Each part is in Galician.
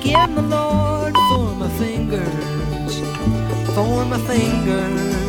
Give the Lord for my fingers, for my fingers.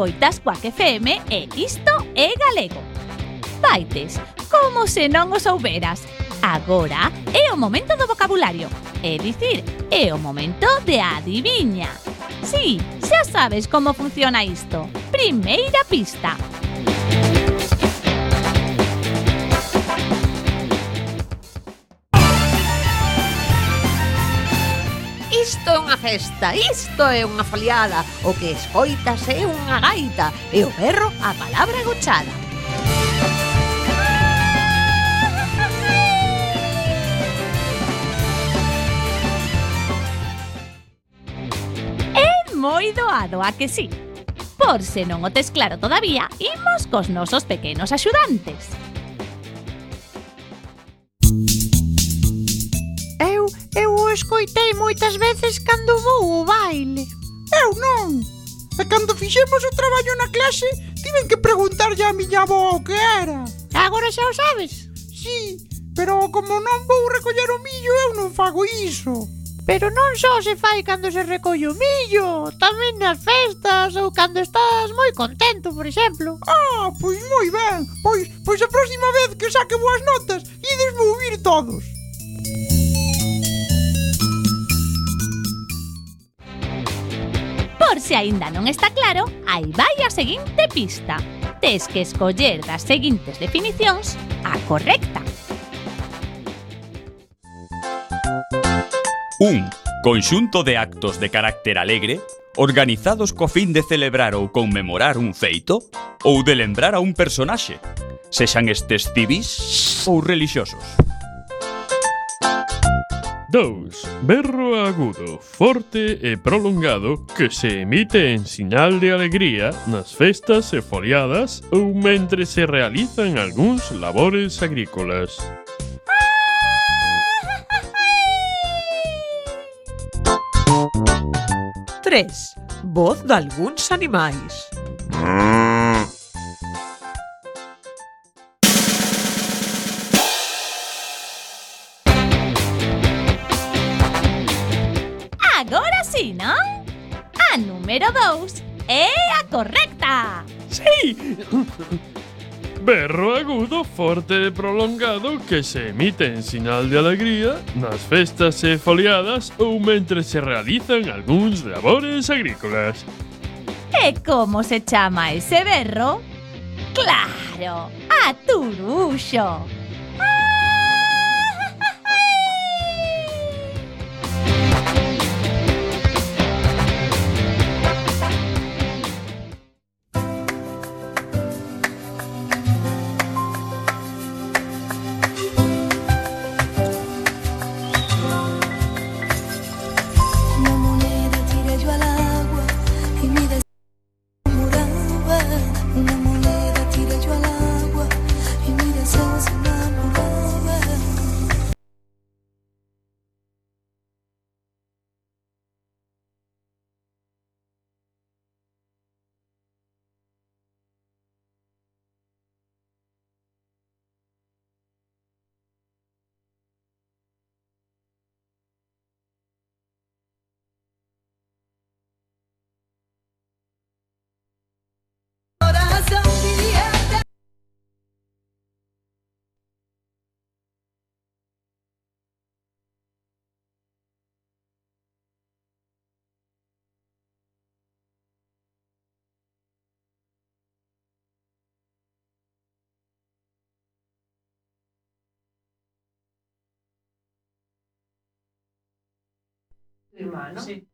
escoitas Quack FM e isto é galego. Vaites, como se non o souberas. Agora é o momento do vocabulario, é dicir, é o momento de adiviña. Sí, xa sabes como funciona isto. Primeira pista. unha festa, isto é unha foliada, o que escoitas é unha gaita e o perro a palabra gochada. É moi doado a que sí. Por se non o tes claro todavía, imos cos nosos pequenos axudantes. eu escoitei moitas veces cando vou ao baile. Eu non. E cando fixemos o traballo na clase, tiven que preguntarlle a miña avó o que era. Agora xa o sabes? Sí, pero como non vou recoller o millo, eu non fago iso. Pero non só se fai cando se recolle o millo, tamén nas festas ou cando estás moi contento, por exemplo. Ah, pois moi ben. Pois, pois a próxima vez que saque boas notas, ides vou vir todos. Por se aínda non está claro, aí vai a seguinte pista. Tes que escoller das seguintes definicións a correcta. 1. Conxunto de actos de carácter alegre organizados co fin de celebrar ou conmemorar un feito ou de lembrar a un personaxe, sexan estes civis ou relixiosos. 2. Berro agudo, forte e prolongado que se emite en sinal de alegría nas festas e foliadas ou mentre se realizan algúns labores agrícolas. Tres. Voz dalgúns animais. Mm. Berro agudo, forte e prolongado que se emite en sinal de alegría nas festas e foliadas ou mentre se realizan algúns labores agrícolas. E como se chama ese berro? Claro, a turuxo. in mano. Sì.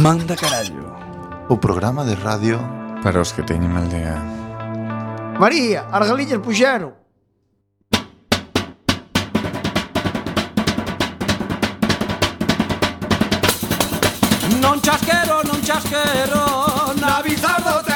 Manda Carallo. O programa de radio Para os que teñen mal María, as galillas puxero. Non chasquero, non chasquero Na bizardo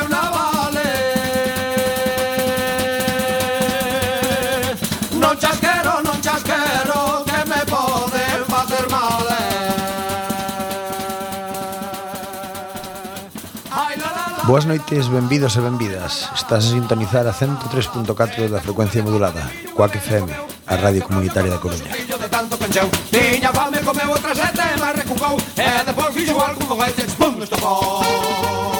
Boas noites, benvidos e benvidas. Estás a sintonizar a 103.4 da frecuencia modulada, Coac FM, a radio comunitaria da Coruña. Tiña fame, comeu outra sete, mas recucou E depois fixo algo con este, pum, estopou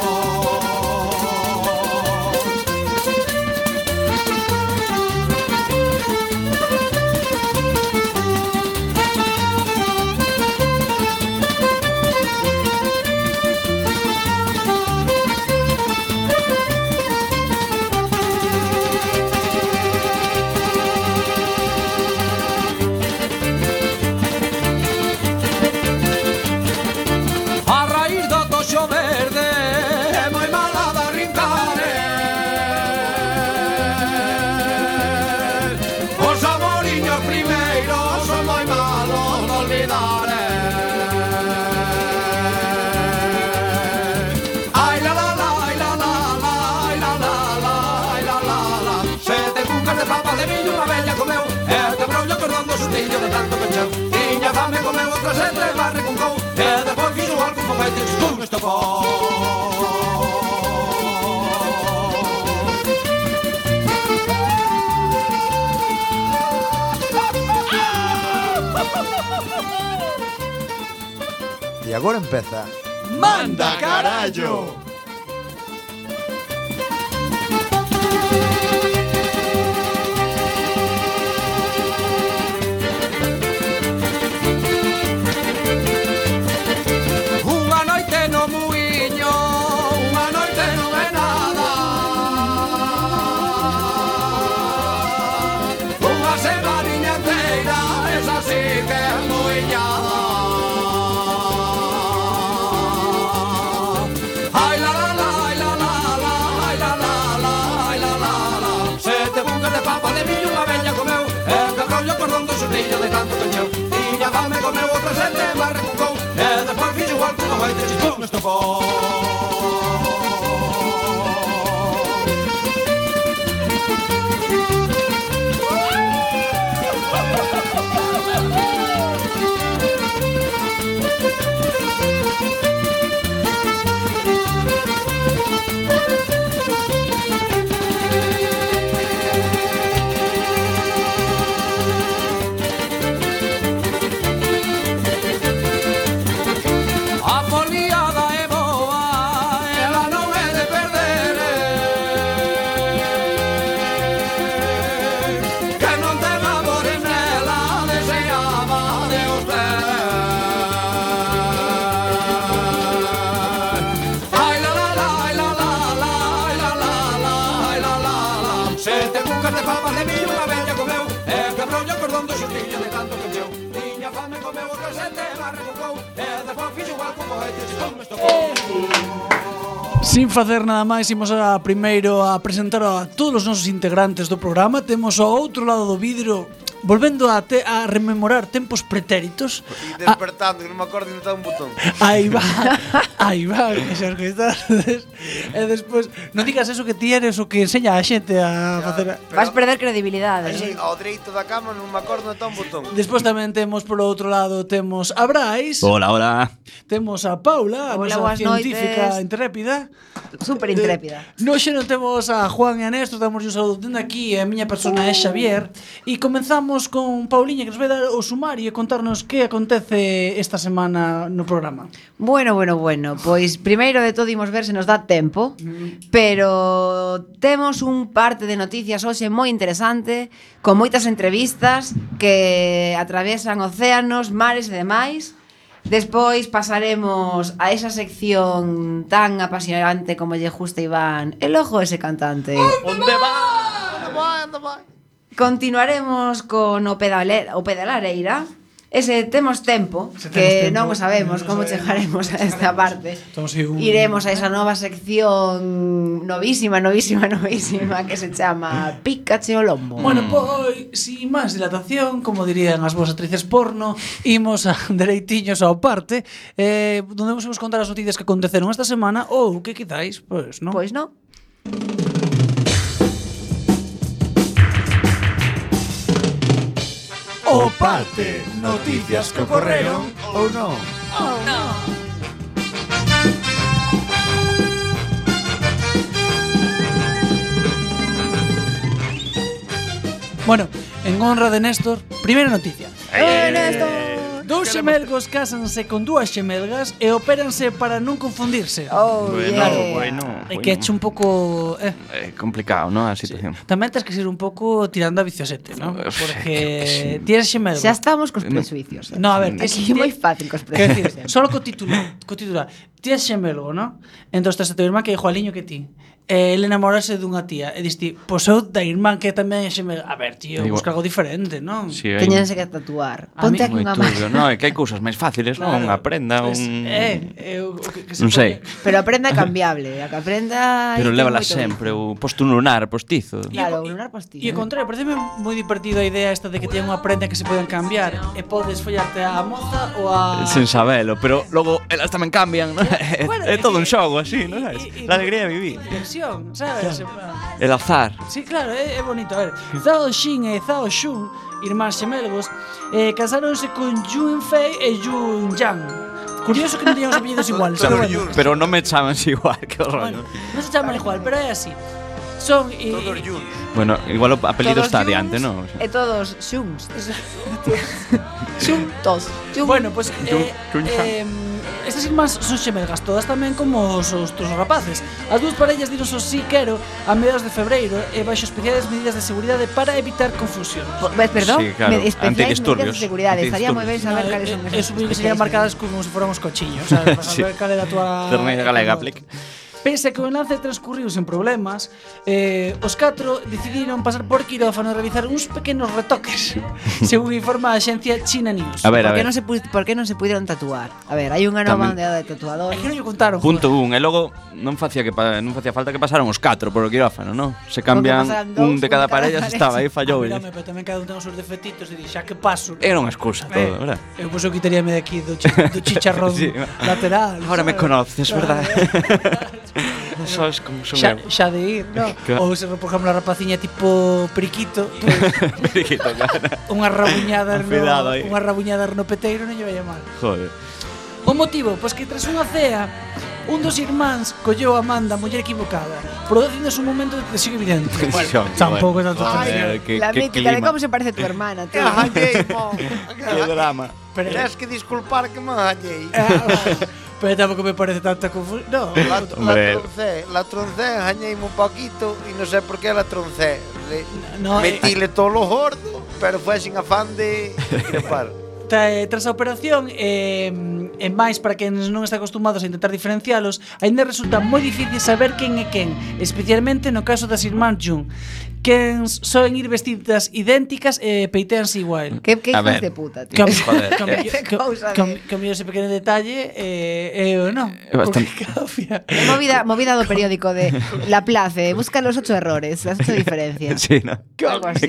fall. Sin facer nada máis, imos a primeiro a presentar a todos os nosos integrantes do programa. Temos ao outro lado do vidro volvendo a, te, a rememorar tempos pretéritos. E despertando, a, que non me acordo de un botón. Aí va, aí va, que coisas. e eh, despois, non digas eso que ti eres o que enseña a xente a ya, facer... Vas perder credibilidade. Así, eh? ao dereito da cama non me acordo de un botón. Despois tamén temos polo outro lado temos a Brais. Hola, hola. Temos a Paula, a hola, nosa científica noites. intrépida super eh, intrépida. Noxe non temos a Juan e a Néstor, damos un saludo dende aquí, a miña persona é Xavier, e comenzamos con Pauliña que nos vai dar o sumario e contarnos que acontece esta semana no programa. Bueno, bueno, bueno, pois primeiro de todo imos ver se nos dá tempo, mm. pero temos un parte de noticias hoxe moi interesante, con moitas entrevistas que atravesan océanos, mares e demais, Despois pasaremos a esa sección tan apasionante como lle gusta Iván. El ojo ese cantante. Onde va? Onde va? Continuaremos con o, pedale, o pedalareira ese temos tempo, se temos que tempo, non o sabemos non como sabemos, chegaremos a esta parte, Entonces, un... iremos a esa nova sección novísima, novísima, novísima que se chama Pícache o lombo. Bueno, pois, sin máis dilatación, como dirían as vosas actrices porno, imos a dereitiños ao parte, eh, donde vos imos contar as noticias que aconteceron esta semana ou que quizáis, pois, non? Pois non. O parte, noticias que ocorreron ou non. Bueno, en honra de Néstor, primeira noticia. Dous xemelgos cásanse con dúas xemelgas e opéranse para non confundirse. Oh, bueno, yeah. bueno, bueno. É que eche un pouco... Eh. eh, complicado, non, a situación. Sí. Tamén tens que ser un pouco tirando a viciosete, non? Porque tienes xemelgo. Xa estamos cos presuicios. Eh? No, a ver, tes, Aquí é moi fácil cos presuicios. Solo co titular, co titular. Tienes xemelgo, non? Entón, estás a teu irmán que é igualiño que ti E ele enamorase dunha tía e diste, pois eu da irmán que tamén xe me... A ver, tío, Digo, busca algo diferente, non? Sí, hai... Teñense que tatuar. Ponte aquí unha máis. Non, é que hai cousas máis fáciles, claro. non? Unha prenda, un... É, eu, o que, que se non sei. Pode. Pero a prenda é cambiable, a que a prenda... Pero lévala sempre, o posto un lunar postizo. Claro, un lunar postizo. E ao contrario, pareceme moi divertido a idea esta de que teña unha prenda que se poden cambiar e podes follarte a moza ou a... Sen sabelo, pero logo elas tamén cambian, non? Bueno, é, é todo un xogo así, non sabes? La alegría de vivir. Sabes? El azar. Sí, claro, é, é bonito. A ver, Zhao Xin e Zhao Xun, irmáns xemelgos, eh, casáronse con Yun Fei e Yun Yang. Curioso que non teñan os apellidos iguales. pero, bueno, Pero non me chaman igual, que horror. bueno, non se chaman igual, pero é así. Son e, Bueno, igual o apelido está Yuns adiante, non? E todos xuns. Xuntos. Xun. Bueno, pues eh, eh, Estas irmás son xemelgas, todas tamén como os outros rapaces. As dúas parellas dinos o sí quero a mediados de febreiro e baixo especiales medidas de seguridade para evitar confusión. P eh, perdón, sí, claro. Me, especiais medidas de seguridade. Estaría moi ben saber no, cales son eh, esas. Eu supoño que serían marcadas como se fóramos cochiños, sabes, para sí. saber cal é a tua... Ternera galega, plic. Pese que o enlace transcurriu sen problemas, eh, os catro decidiron pasar por quirófano e realizar uns pequenos retoques, según informa a axencia China News. A ver, a. Por que non se, pu- por que non se pudieron tatuar? A ver, hai unha nova Tamén- ondeada de tatuadores. É que non lle contaron. Punto un, e logo non facía que pa- non facía falta que pasaron os catro polo quirófano, non? Se cambian pasaran dous, un de cada parella, se estaba aí fallou. Mírame, ¿eh? pero tamén cada un ten os seus defectitos e di, xa ah, que paso. Era unha excusa Eh, verdad? Eu pois eu quitaríame de aquí do, chi- do chicharrón Sí. lateral. Ahora me conoces, verdad? Sabes como son xa, eu. Xa de ir, no? Claro. Ou se, por exemplo, a rapaciña tipo periquito, pues, periquito, claro. Unha rabuñada no, unha rabuñada no peteiro non lle vai mal. Joder. O motivo, pois que tras unha cea, un dos irmáns colleu a Amanda, muller equivocada, produciéndose un momento de tensión evidente. bueno, tampouco é tanto tensión. La mítica de como se parece tu eh. hermana, tío. Ah, que, que drama. Pero... Tens que disculpar que me hallei. Pero tampouco me parece tanta confusión. No, la, la troncé, la troncé, engañeime un poquito e non sei por que la troncé. Le, no, metile eh, eh. todo lo gordo, pero foi sin afán de crepar. tras a operación eh, e máis para que non está acostumados a intentar diferencialos, aínda resulta moi difícil saber quen é quen, especialmente no caso das irmáns Jung. Quen soen ir vestidas idénticas e peiteanse igual. Que, que hijos de puta, tío. Joder. a mí ese pequeno detalle eh, eu non. É bastante- Movida, movida do periódico de La Place, busca los ocho errores, las ocho diferencias. Sí, no. Algo así.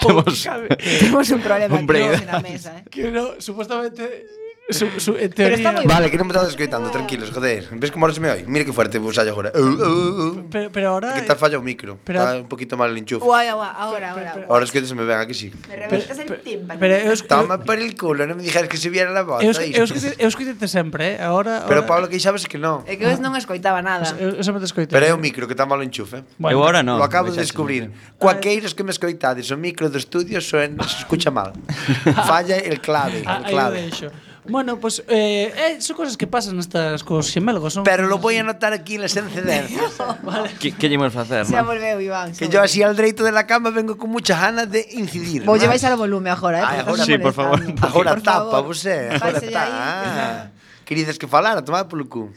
Temos Tenemos un problema Un aquí break. hoxe na mesa, eh. que no, supuestamente Su, su, en teoría... Pero vale, que non me estás escoitando, tranquilos, joder. Ves como ahora se me oi? Mira que fuerte vos hallo agora. Uh, uh, uh. Pero, pero ahora... Que está falla o micro. Pero... Está un poquito mal el enchufe. Guai, guai, ahora, ahora. Pero, ahora es que se me ven aquí sí. Me reventas el tímpano. Pero, pero, Toma por el culo, non me dijeras que se viera la voz. Eu, eu, eu escoitete sempre, eh? Ahora, ahora... Pero Pablo, que sabes que non. É que eu non escoitaba nada. Eu, eu sempre te escoitei. Pero é o micro que está mal o enchufe. Bueno, eu ahora non. Lo acabo de descubrir. Cuaqueiros que me escoitades, o micro do estudio se escucha mal. Falla el clave, ah, el clave. Aí lo deixo. Bueno, pues eh, eh, son cosas que pasan estas cos xemelgos. Son Pero lo voy a anotar aquí en las excedencias. vale. Que, que lle facer, Se ¿no? volveu, Iván. Que yo así al derecho de la cama vengo con muchas ganas de incidir. Vos ¿no? lleváis al volumen ahora, eh? Ay, agora, sí, por favor. Agora por tapa, favor. você. Agora Páselle tá. Ah, queridas que falar, tomad polo cu.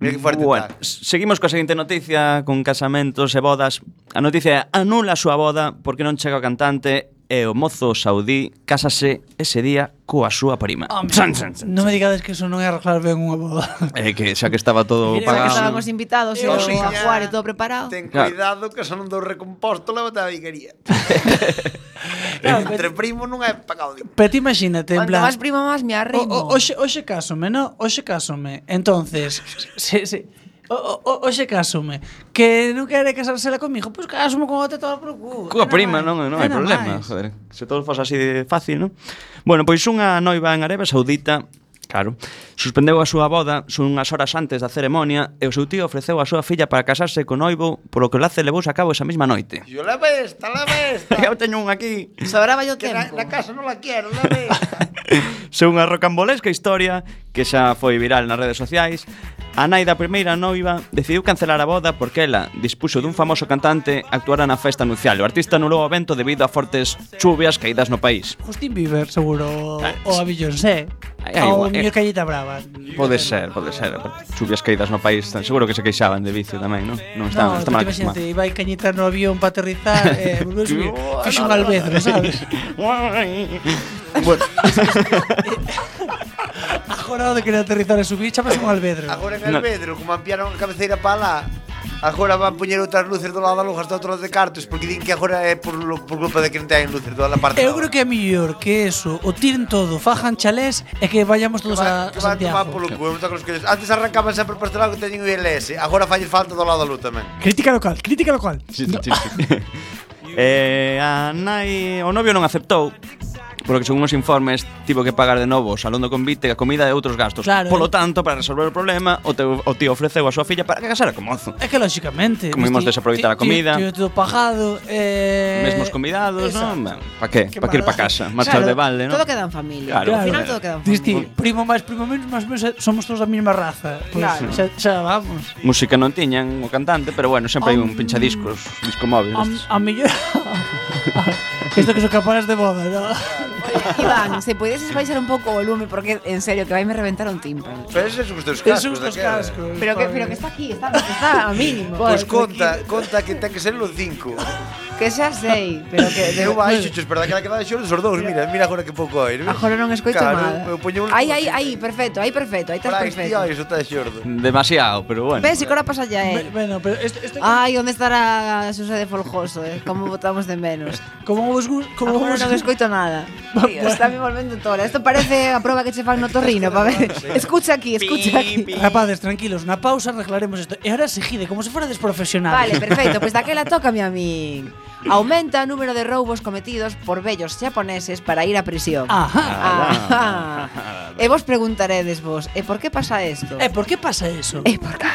Mira que fuerte bueno, seguimos coa seguinte noticia con casamentos e bodas. A noticia é anula a súa boda porque non chega o cantante e o mozo saudí casase ese día coa súa prima. Hombre, chan, chan, chan, non me digades que eso non é arreglar ben unha boda. É que xa que estaba todo Mira, pagado. Xa que estábamos invitados e o ajuar e todo preparado. Ten cuidado que son do recomposto levate a vigaría. claro, entre pero, primo non é pagado. Pero ti imagínate, en plan... Máis primo, máis me arrimo. Oxe, oxe casome, non? Oxe casome. Entonces, se, se, Oxe casume Que non quere casársela comigo Pois pues casumo con outra toda por cu Coa prima, non, non hai problema joder. Se todo fose así de fácil, non? Bueno, pois unha noiva en Arabia Saudita Claro. Suspendeu a súa boda son unhas horas antes da ceremonia e o seu tío ofreceu a súa filla para casarse con Oibo, polo que o lace levouse a cabo esa mesma noite. Yo la besta, la besta. eu teño un aquí. Sobraba yo tempo. Na, na casa non la quero, la besta. Se unha rocambolesca historia que xa foi viral nas redes sociais, a nai da primeira noiva decidiu cancelar a boda porque ela dispuxo dun famoso cantante actuara na festa anuncial. O artista anulou o evento debido a fortes chuvias caídas no país. Justin Bieber, seguro, ah, o a Beyoncé. Ou mellor Callita Brava. Pode ser, pode ser. Eh, chuvias caídas no país, tan seguro que se queixaban de vicio tamén, non? Non está, no, están mal acostumados. iba vai cañitar no avión para aterrizar, eh, fixo un albedro, sabes? bueno. Agora de querer aterrizar e su bicha, un albedro. Agora en albedro, no. como ampliaron a cabeceira para lá, Agora van poñer outras luces do lado da lonja hasta outro de cartos Porque din que agora é por, lo, por culpa de que non teñen luces do lado da parte Eu creo que é mellor que eso O tiren todo, fajan chalés E que vayamos todos que va, a, que a Santiago. polo cubo, que... Antes arrancaban sempre por este lado que teñen o ILS Agora falle falta do lado da luz tamén. Crítica local, crítica local. Sí, sí, sí. eh, a nai, o novio non aceptou. Porque según os informes, tivo que pagar de novo o salón do convite, a comida e outros gastos. Claro, Polo eh. tanto, para resolver o problema, o, teu, o tío ofreceu a súa filla para que casara co mozo. É que lógicamente, Comimos desaproveitar a comida. Tío, tío, tío pagado. Eh... Mesmos convidados, non? Pa que? Pa que ir pa casa. Marchar claro, de balde, non? Todo queda en familia. Claro, claro. Al final todo queda en familia. Disti, primo máis, primo menos, máis menos, eh, somos todos da mesma raza. Pues, claro. Xa, xa vamos. Música non tiñan o cantante, pero bueno, sempre hai un pinchadiscos, disco móvil. A, a mellor... Isto que son caparas de boda, non? Iván, se pudieses baixar un pouco o volume porque en serio que vai me reventar un tímpano. Pero esos son os teus Esos cascos. os daquela. cascos. Pero que, pero que está aquí, está, está a mínimo. Pois conta, conta que ten que ser los cinco. que xa sei, pero que de... Eu baixo, chus, para daquela que vai xoro os dous, mira, mira agora que pouco oír. Agora non escoito claro, nada. Eu poño un... Aí, aí, aí, perfecto, aí perfecto, aí estás perfecto. tío, iso está xordo. Demasiado, pero bueno. Ves, agora pasa ya eh. Bueno, pero este, este... Ai, onde estará a Susa de Folgoso, eh? Como votamos de menos. como vos como agora vos... non escoito nada. Tío, está me volvendo tola. Isto parece a proba que che fan no Torrino, pa ver. Escucha aquí, escucha aquí. Rapades, tranquilos, na pausa arreglaremos isto. E agora se gide como se fora desprofesional. Vale, perfecto, pois pues daquela toca a min. Aumenta o número de roubos cometidos por vellos xaponeses para ir á prisión. Ajá. Ah. Ajá. E vos preguntaredes vos, e por que pasa isto? E por que pasa eso? E por que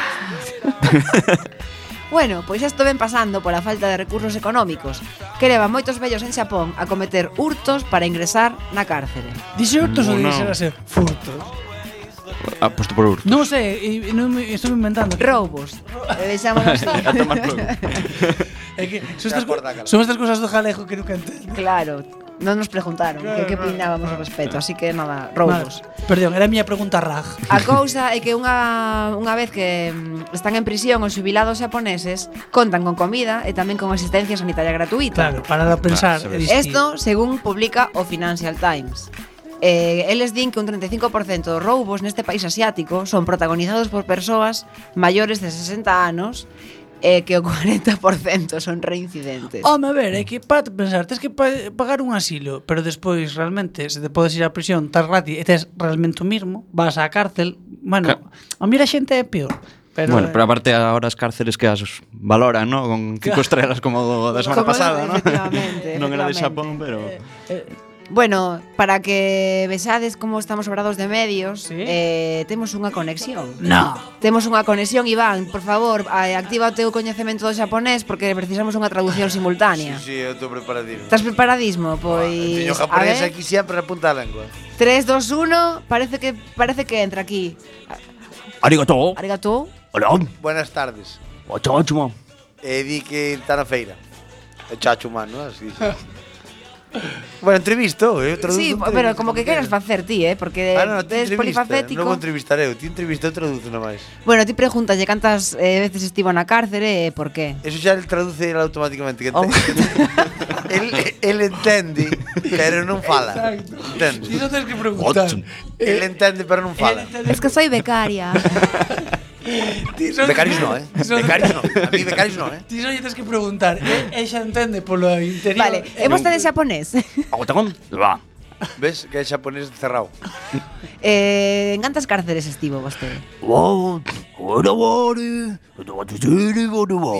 Bueno, pois isto ven pasando pola falta de recursos económicos, que leva moitos vellos en Xapón a cometer hurtos para ingresar na cárcere. Dixe hurtos no, ou dixe no. ser furtos? Aposto por hurtos. Non sei, non me estou inventando. Roubos. Deixámonos. a tomar É que son estas, son estas cousas do galego que nunca entendo. Claro, non nos preguntaron claro, que que opinábamos ao respecto, así que nada, roubos. Vale. Perdón, era a miña pregunta rag. A cousa é que unha unha vez que mm, están en prisión os xubilados xaponeses contan con comida e tamén con asistencia sanitaria gratuita. Claro, para pensar. Isto, claro, según publica o Financial Times. Eh, eles din que un 35% dos roubos neste país asiático son protagonizados por persoas maiores de 60 anos é que o 40% son reincidentes. Home, a ver, é que para pensar, tens que pagar un asilo, pero despois realmente se te podes ir á prisión, estás gratis, e tes realmente o mismo, vas á cárcel, bueno, a mira a xente é peor. Pero, bueno, eh. pero aparte ahora as cárceles que as valoran, ¿no? Con cinco estrelas como do, da semana como pasada, ¿no? Non era de Xapón, pero... Eh, eh, Bueno, para que vexades como estamos obrados de medios, ¿Sí? eh, temos unha conexión. No. Temos unha conexión, Iván, por favor, activa o teu coñecemento do xaponés porque precisamos unha traducción simultánea. Sí, sí, eu estou preparadismo. Estás preparadismo? Pois... Ah, o japonés aquí sempre apunta a lengua. 3, 2, 1, parece que, parece que entra aquí. Arigato. Arigato. Hola. Buenas tardes. Ocho, ocho, E di que está na feira. E chacho humano, así. Bueno, entrevisto, eh, traduzo Sí, pero como que queres facer ti, eh, porque ah, no, tes polifacético. Logo entrevistareu, ti entrevista, eu traduzo na máis. Bueno, ti pregúntalle cantas eh, veces estivo na cárcere e eh, por qué. Eso xa el traduce el automáticamente que oh. el, el entende, pero non fala. Exacto. Entende? Ti non tens que preguntar. El entende, pero non fala. Es que soy becaria. Tiso, becarios no, eh? Tiso, becarios no. A mí becarios no, eh? Ti só lle que preguntar. E, e xa entende polo interior. Vale, e vostede xaponés? Agotagón, va. Ves que é xaponés cerrado. Eh, en cantas cárceres estivo vostede?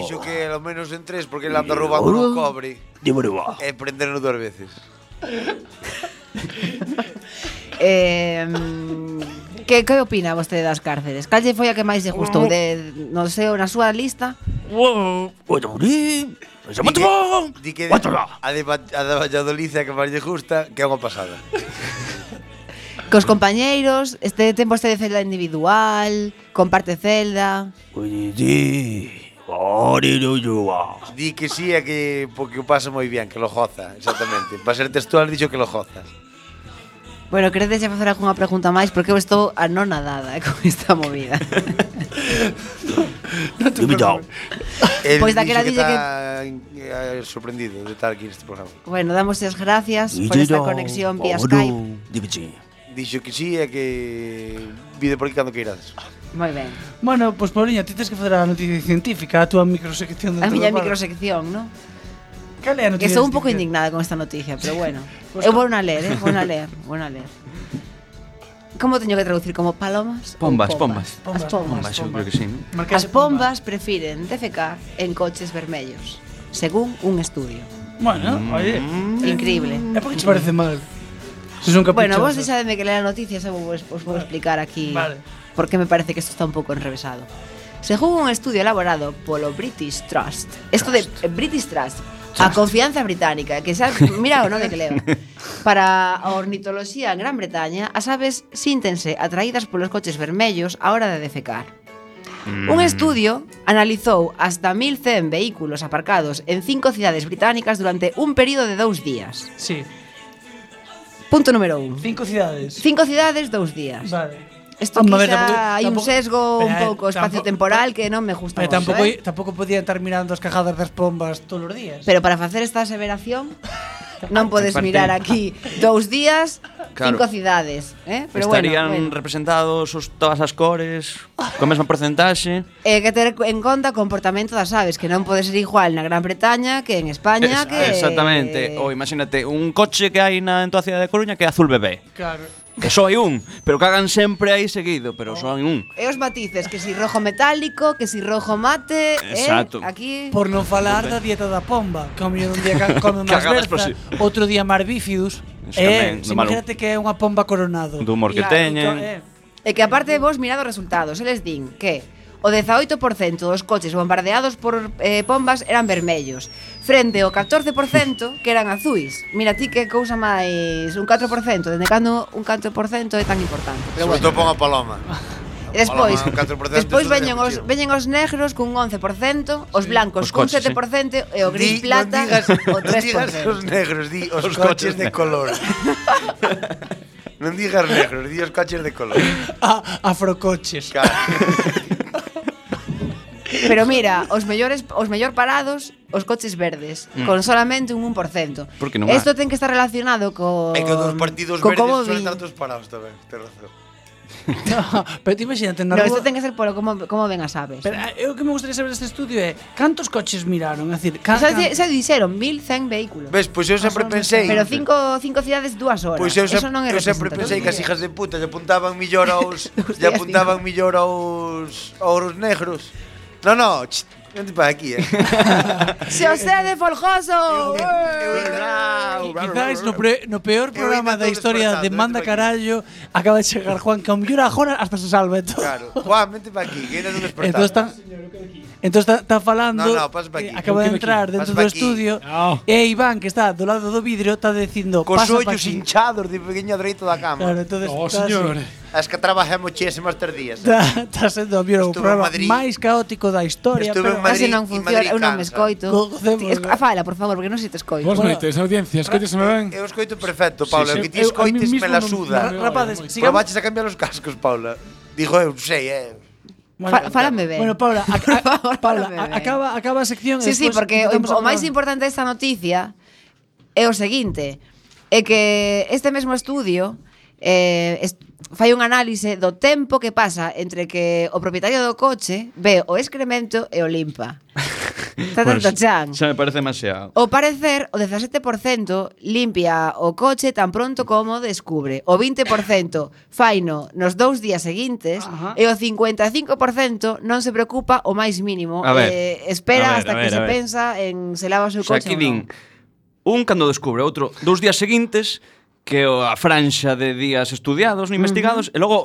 Dixo que ao menos en tres porque le anda roubando un cobre. E prendernos dúas veces. eh, mm, que, que opina vostede das cárceres? Calle foi a que máis lle gustou de, non sei, na súa lista? Uou, Di que, di que a, de, a de Valladolid é a que máis lle gusta que é unha pasada. Cos compañeiros, este ten vostede celda individual, comparte celda. Di, Di que sí, é que porque o pasa moi bien, que lo goza, exactamente. Para ser textual, dixo que lo gozas. Bueno, queredes xa facer algunha pregunta máis porque eu estou anonadada con esta movida. non Pois Dubito. Pois daquela dille que está eh, sorprendido de estar aquí neste programa. Bueno, damos as gracias por esta conexión vía Skype. Dixo Dixo que sí e que vide por aquí cando queirades. Moi ben. Bueno, pois pues, Pauliña, ti tens que facer a noticia científica, a túa microsección de A miña microsección, non? Cal é a noticia? Estou un pouco indignada con esta noticia, pero bueno. Pues eu vou na ler, eh? vou na ler, vou na ler. Como teño que traducir? Como palomas? Pombas, pombas. pombas. As pombas, pombas, pombas. creo que sí, ¿no? As pombas prefiren defecar en coches vermellos, según un estudio. Bueno, mm. oye. Increíble. É porque te parece mal. Se son bueno, vos deixademe que lea noticias, eu vos, vos vou explicar aquí vale. porque me parece que isto está un pouco enrevesado. Según un estudio elaborado polo British Trust, isto de British Trust, A confianza británica, que xa, mira o nome que leva. Para a ornitoloxía en Gran Bretaña, as aves síntense atraídas polos coches vermellos á hora de defecar. Mm. Un estudio analizou hasta 1100 vehículos aparcados en cinco cidades británicas durante un período de dous días. Sí. Punto número un. Cinco cidades. Cinco cidades, dous días. Vale. Isto Home, ver, tampouco, hai un sesgo pero, eh, un pouco espacio-temporal que non me gusta pero tampouco, eh? tampouco podía estar mirando as cajadas das bombas todos os días. Pero para facer esta aseveración non podes mirar aquí dous días, claro. cinco cidades, eh? Pero Estarían bueno, bueno. representados os, todas as cores, co mesmo porcentaxe. E eh, que ter en conta o comportamento das aves, que non pode ser igual na Gran Bretaña que en España, es, que Exactamente. Ou imagínate un coche que hai na en toda a cidade de Coruña que é azul bebé. Claro. Que só hai un, pero cagan sempre aí seguido, pero só hai un. E os matices, que si rojo metálico, que si rojo mate, eh, Exacto. eh, aquí... Por non falar da dieta da pomba, que ao mellor un día ca- come unhas Cagadas por berzas, outro día mar bífidos, Eso eh, tamén, do malo. imagínate que é unha pomba coronado. Do humor que Claro, teñen. Entón, eh, E que aparte vos mirado os resultados, eles din que O 18% dos coches bombardeados por eh, bombas eran vermellos, frente ao 14% que eran azuis. Mira ti que cousa máis, un 4%, dende cando un 4% é tan importante. Pero bueno. pon a paloma. E despois, despois veñen os veñen os negros cun 11%, os blancos os cun 7% sí. e o gris di, plata non digas, o 3%. Digas os negros, di os, os coches, coches de color. non digas negros, di os coches de color. A, afrocoches. Claro. Pero mira, os mellores os mellor parados os coches verdes, mm. con solamente un 1%. Porque non Isto ten que estar relacionado co É que dos partidos co verdes son vi... tantos parados tamén, te razón. no, pero ti imagínate na no, rúa... No, isto ten que ser polo como, como ven as aves. Pero eh, eu que me gustaría saber deste estudio é cantos coches miraron, é dicir, can, can... Se, se dixeron 1100 vehículos. Ves, pois eu sempre pensei. Pero cinco cinco cidades dúas horas. Pois eu, Eso non é eu sempre pensei que as hijas de puta lle apuntaban millor aos lle apuntaban millor aos aos negros. No, no, ch, vente para aquí, eh. Xosé de Folgoso. Quizáis no, pre, no peor programa da historia de Manda Carallo acaba de chegar Juan ao mellor agora hasta se salva e todo. Claro. Juan, vente para aquí, que eres un. Entón está Entón está, falando No, no, pasa pa aquí. eh, Acaba de entrar dentro do estudio E Iván, que está do lado do vidrio Está dicindo Cos ollos hinchados de pequeño dereito da cama. Claro, entonces oh, está señor. así. as que trabajamos chésemos tres días. Está sendo mira, o programa máis caótico da historia. Estuve pero... en Madrid, non funciona, Madrid eu non me escoito. Esco, fala, por favor, porque non se te escoito. Vos noites, audiencia, escoites me ben? Eu escoito perfecto, Paula. Sí, sí, que ti escoites me la suda. Rapazes, sigamos. Probaches a cambiar os cascos, Paula. Digo, eu sei, eh. Bueno, Fálame ben. Bueno, Paula, a, a, Paula a, acaba, acaba a sección. Sí, sí, porque o, o máis importante desta noticia é o seguinte, é que este mesmo estudio eh, fai un análise do tempo que pasa entre que o propietario do coche ve o excremento e o limpa. Está tanto bueno, chan. Xa me parece demasiado. O parecer, o 17% limpia o coche tan pronto como descubre. O 20% faino nos dous días seguintes Ajá. e o 55% non se preocupa o máis mínimo. A ver, eh, espera a ver, hasta a ver, que a se ver. pensa en se lava o seu coche. Xa que din, non. un cando descubre, outro dous días seguintes que a franxa de días estudiados, non investigados, uh -huh. e logo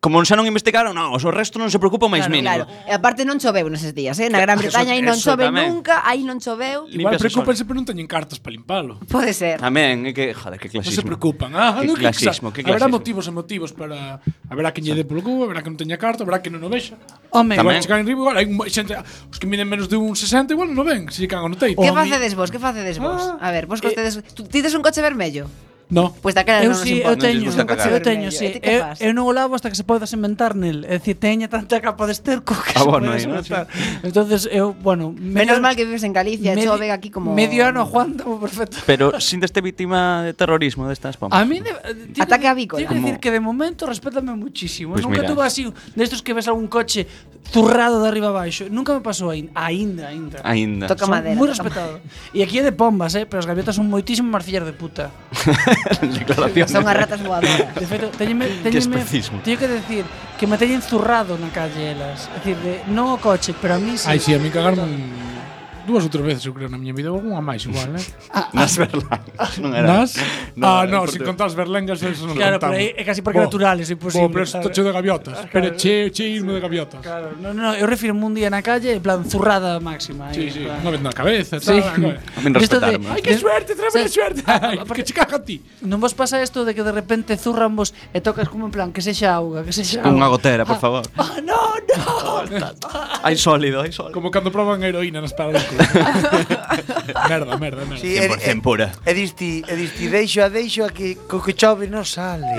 como xa non investigaron, non, o resto non se preocupa máis claro, mínimo. Claro. E aparte non choveu neses días, eh? na Gran Bretaña aí non chove tamén. nunca, aí non choveu. Igual preocupanse pero non teñen cartas para limpalo. Pode ser. Tamén, é que, joder, que clasismo. Non se preocupan. Ah, que no, clasismo, que, clasismo. Haberá motivos e motivos para... Haberá que lle dé polo cubo, haberá que non teña carta, haberá que non o vexa. Home. Igual chegar en ribo, igual hai un, xente, os que miden menos de un 60, igual non o ven, se si can no teito. Que facedes vos, que facedes vos? Ah, a ver, vos costedes... Eh, Tides un coche vermello? No. Pois pues daquela eu non si, nos importa. Eu teño, cagar. eu teño, si. Eu, eu non o lavo hasta que se podas inventar nel. É dicir, teña tanta capa de esterco que ah, se bueno, no, inventar. Entonces, eu, bueno... Medio, Menos mal que vives en Galicia, medio, chove aquí como... Medio ano aguanto perfecto. Pero sin deste víctima de terrorismo destas de pompas. A mí... De, eh, de, Ataque avícola. Tengo que decir que de momento respétame muchísimo. Pues Nunca mira. tuve así destos que ves algún coche zurrado de arriba abaixo. Nunca me pasou aínda, aínda. Aínda. aínda. Toca son madera. Moi respetado. E aquí é de pombas, eh, pero as gaviotas son moitísimo máis fillas de puta. Declaración. Son as ratas voadoras. De feito, teñenme, teñenme, teño que decir que me teñen zurrado na calle elas. É dicir, de, non o coche, pero a mí sí. Ai, si, sí, a mí cagarme dúas ou tres veces eu creo na miña vida, unha máis igual, eh? Ah, ah. Nas berlangas, non era. Nas? Ah, no, ah, non, se contas berlangas eso non Claro, pero é, é casi porque bo, natural, é imposible. Bo, pero está cheo de gaviotas, claro, pero cheo, cheirmo irme de gaviotas. Claro, no, no, eu refiro un día na calle, en plan zurrada máxima. Eh, sí, sí, plan... unha vez na cabeza, sí. tal. A min. Ai, que ¿Eh? suerte, tremenda suerte. Que che caja ti. Non vos pasa isto de que de repente zurran vos e tocas como en plan que sexa auga, que sexa auga. Unha gotera, por favor. Ah, no, no. Hai sólido, hai sólido. Como cando proban heroína nas paradas merda, merda, merda. Sí, e, 100% pura. e disti, e disti, deixo a deixo a que co que chove non sale.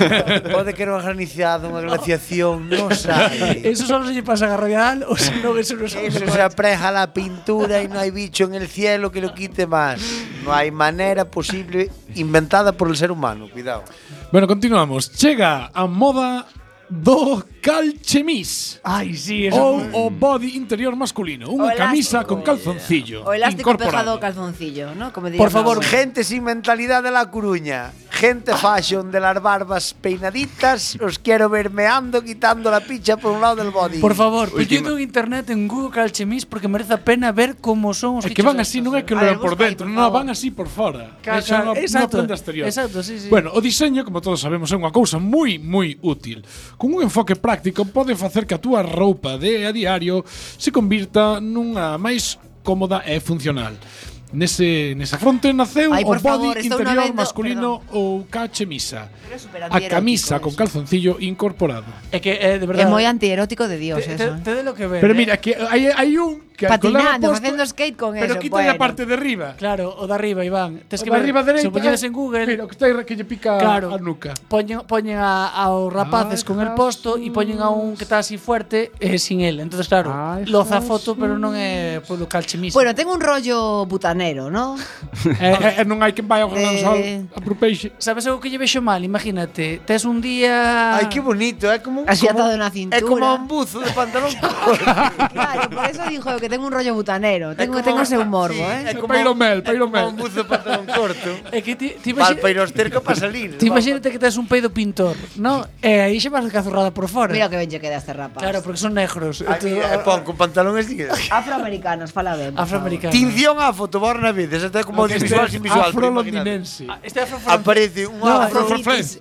Pode que era unha graniciada, unha glaciación, non sale. Eso solo se lle pasa a Garroyal ou se non eso non Eso se apreja la pintura y no hay bicho en el cielo que lo quite más. No hay manera posible inventada por el ser humano. Cuidado. Bueno, continuamos. Chega a moda do calchemis. Ai, sí, eso ou o body interior masculino, unha camisa con calzoncillo. O elástico pegado ao calzoncillo, ¿no? Como Por favor, ahora. gente sin mentalidad de La Coruña. Gente fashion de las barbas peinaditas, os quiero ver meando quitando la picha por un lado del body. Por favor, pedido en internet en Google calchemis porque merece a pena ver como son os É que van así, non é ¿eh? que lo ver, por dentro, non, van así por fora. Claro, Esa non, exacto, non exterior. Exacto, sí, sí. Bueno, o diseño, como todos sabemos, é unha cousa moi moi útil. Con un enfoque práctico pode facer que a túa roupa de a diario se convirta nunha máis cómoda e funcional. Nese, nesa fronte naceu Ay, o body favor, interior vendo, masculino perdón. ou cachemisa. A camisa con calzoncillo incorporado. É que é de verdade. É moi antierótico de Dios te, eso. Te, te de lo que ver, pero eh? mira, que hai, hai un que patinando, posto, facendo skate con pero eso. Pero quita bueno. a parte de arriba. Claro, o de arriba, Iván. Tes o que ver, arriba dereita. Se poñedes en Google. Pero que está que lle pica claro, a nuca. Poñen, poñen a, aos ah, rapaces Ay, con el posto e poñen a un que está así fuerte eh, sin él. Entonces, claro, ah, Ay, loza foto, pero non é polo calchimismo. Bueno, ten un rollo butanero, ¿no? Eh, eh, eh, non hai quen vai ao gran eh. sol a propeixe. Sabes algo que lle vexo mal? Imagínate, tes un día... Ai, que bonito, é como... Así atado na cintura. É como un buzo de pantalón. claro, por eso dijo que tengo ten un rollo butanero, Tengo, como, ten o seu morbo, sí, eh. É como peiro mel, peiro mel. Un buzo pantalón corto. É que ti, ti imagínate, peiro esterco para salir. Ti imagínate que tes un peido pintor, ¿no? E aí xa vas cazurrada por fora. Mira que ben lle queda este rapaz. Claro, porque son negros. Aí é eh, pon con pantalón este. Afroamericanos, fala ben. Afroamericanos. Tinción a foto Borna Vides, este como audiovisual sin visual. Afrolondinense. Este afro aparece un afro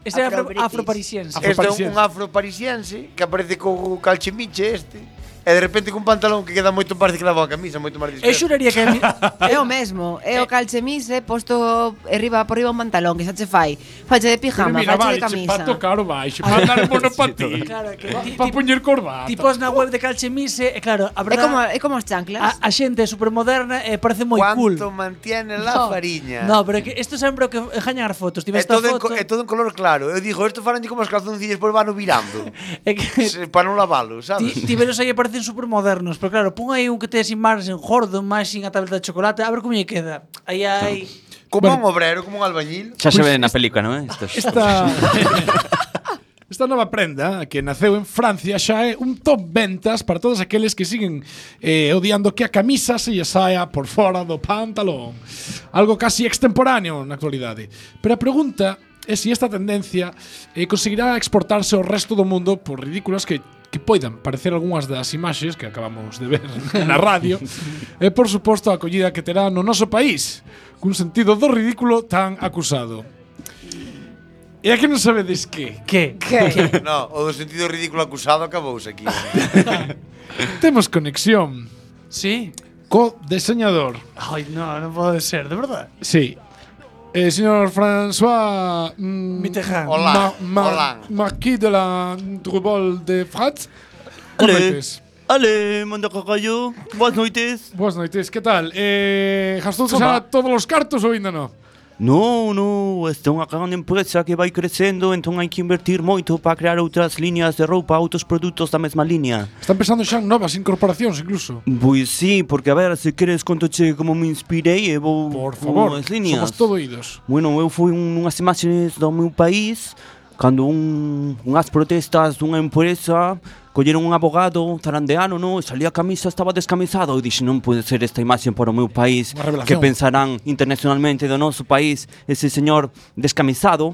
Este é afro-parisiense. Este é un afroparisiense que aparece co calchemiche este e de repente cun pantalón que queda moito parecido que lava a camisa, moito máis disperso. Eu xuraría que é o mesmo, é o eh. calchemise posto arriba por riba un pantalón que xa che fai. Fache de pijama, mira, fache vale, de camisa. pa tocar o baixo, pa andar en monopatín. Claro, que para poñer corbata. Tipos na web de calchemise, e claro, a verdade. É como é como as chanclas. A, a xente é supermoderna e parece moi cool. Quanto mantiene la no, fariña. No, pero que isto sempre o que jañar fotos, tive esta foto. É todo en color claro. Eu digo, isto farán como os calzoncillos por vano virando. é que para non lavalo, sabes? Tiveros aí aparece parecen supermodernos, pero claro, pon aí un que te sin Marsen jordo, máis sin a tableta de chocolate, a ver como lle queda. Aí hai... Como un obrero, como un albañil. Xa se ve na película, non eh? é? Estos- Esta Esta nova prenda que naceu en Francia xa é un top ventas para todos aqueles que siguen eh, odiando que a camisa se lle saia por fora do pantalón. Algo casi extemporáneo na actualidade. Pero a pregunta é se esta tendencia eh, conseguirá exportarse ao resto do mundo por ridículas que que poidan parecer algunhas das imaxes que acabamos de ver na radio e, por suposto, a acollida que terá no noso país, cun sentido do ridículo tan acusado. E aquí que non sabedes que? Que? Que? que? No, o do sentido ridículo acusado acabouse aquí. Temos conexión. Sí? Co deseñador. Ai, no, non pode ser, de verdad. Sí, Eh, señor François mm, Mitterrand. Hola, Ma- hola. Marquis de la Drubol de France. Boas noites. Ale, manda cagallo. Boas noites. Boas noites, que tal? Eh, xa todos os cartos ou ainda Non, non, esta é unha gran empresa que vai crecendo, entón hai que invertir moito para crear outras liñas de roupa, outros produtos da mesma liña. Están pensando xa en novas incorporacións incluso. Pois sí, porque a ver, se queres conto che como me inspirei e vou Por favor, liñas. somos todo idos. Bueno, eu fui unhas imaxes do meu país cando un, unhas protestas dunha empresa colleron un abogado tarandeano, no, Salía a camisa, estaba descamisado. e dixen, non pode ser esta imaxe para o meu país. Que pensarán internacionalmente do noso país ese señor descamisado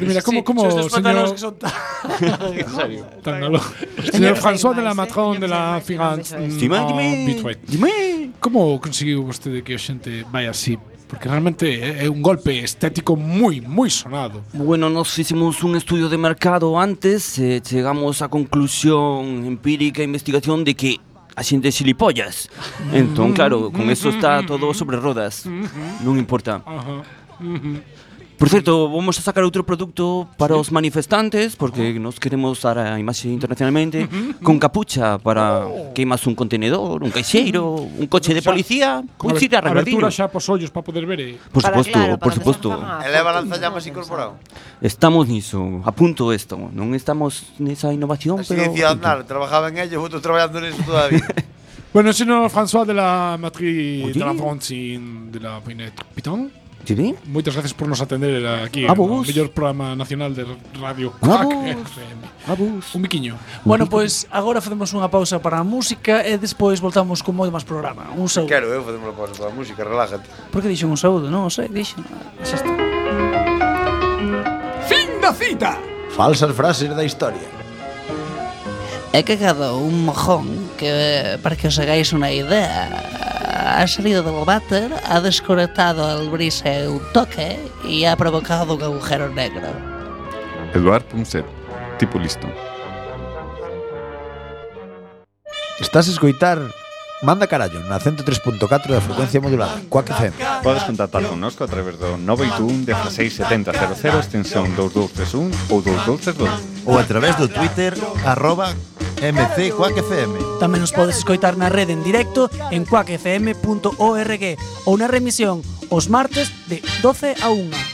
mira, como, Sí, como, son estos pantalóns señor... que son En serio. Tángalo. Señor François de la Matron de la Figance. Dime, dime, dime. Como conseguiu vostede que a xente vai así? Porque realmente é é un golpe estético moi, moi sonado. Bueno, nos hicimos un estudio de mercado antes e chegamos á conclusión empírica e investigación de que a xente é xilipollas. Entón, claro, con eso está todo sobre rodas. Non importa. Ajá. Ujú. Por certo, vamos a sacar outro produto para os manifestantes porque nos queremos dar a imaxe internacionalmente con capucha para queimas un contenedor, un caixeiro, un coche de policía, pois ir a Abertura xa pos ollos para poder ver. eh. Por Para, suposto, claro, por para suposto. Eleva fotos, lanzallamas non incorporado. Estamos niso, a punto esto. Non estamos nesa innovación, Así pero decía Aznar, trabajaba en ello, vosotros trabajando en eso todavía. Bueno, señor François de la Matrice Oye. de la Francine de la Pinette Piton. Sí, ben? Moitas gracias por nos atender aquí O no mellor programa nacional de Radio Quack FM. Abus. Un biquiño. Bueno, pois pues, agora facemos unha pausa para a música e despois voltamos con moito máis programa. Un saúdo. Claro, eu facemos unha pausa para a música, relájate. Por que dixen un saúdo? Non, sei, dixen. Xa está. Fin da cita. Falsas frases da historia é que cada un mojón que, para que os hagáis una idea, ha salido del váter, ha desconectado el brise un toque y ha provocado un agujero negro. Eduard Punset, tipo listo. Estás a escoitar Manda carallo na 103.4 da frecuencia modulada, coa que FM. Podes contactar connosco a través do 981 167000 extensión 2231 ou 2232 ou a través do Twitter arroba MC Quack FM. Tamén nos podes escoitar na rede en directo en quackfm.org ou na remisión os martes de 12 a 1.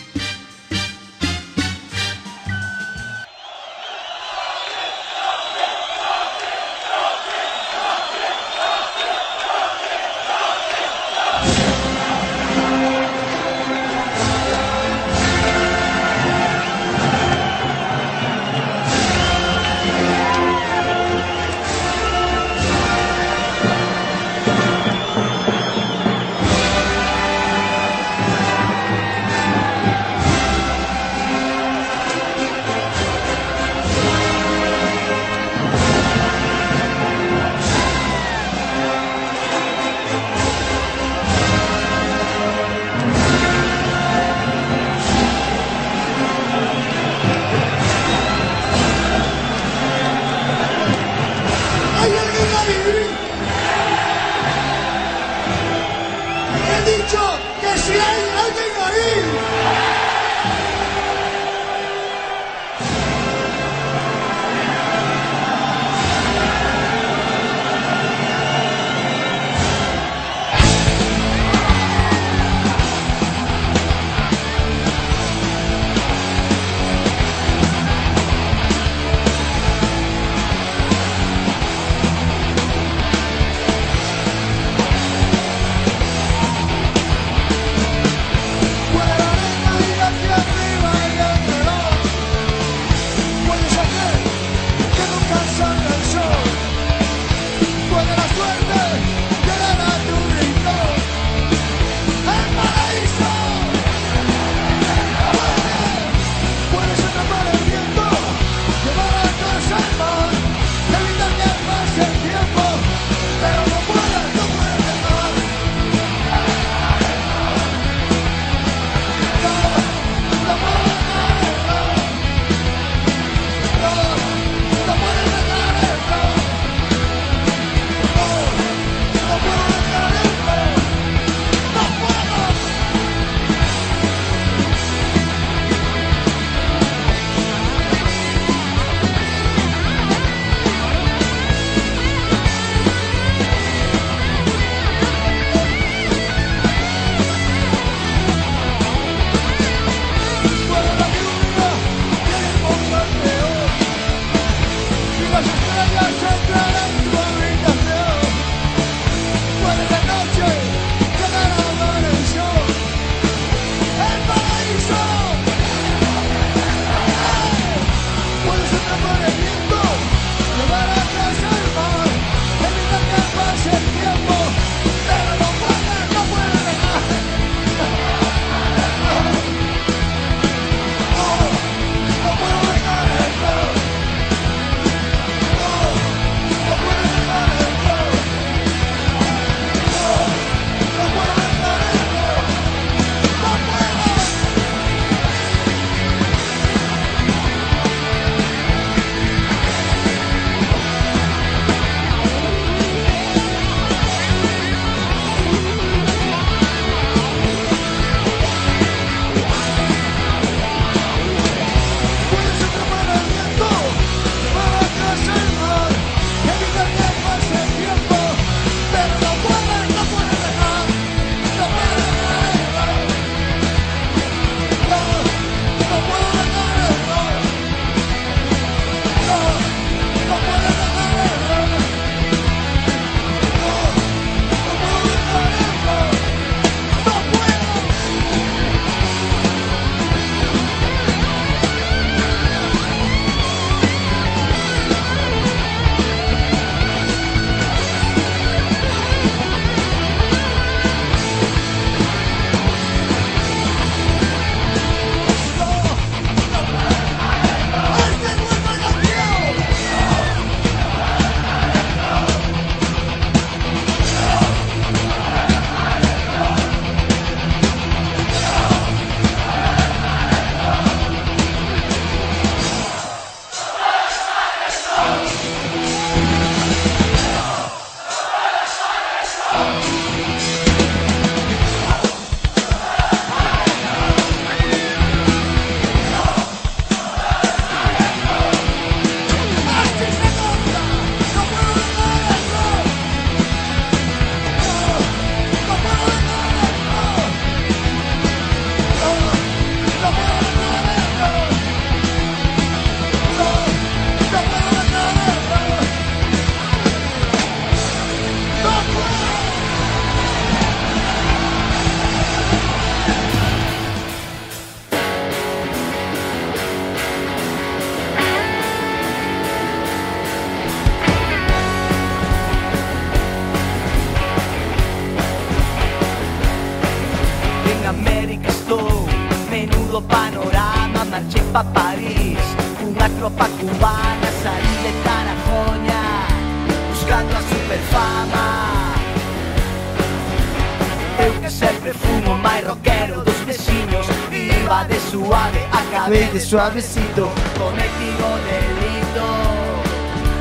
Suavecito Cometido delito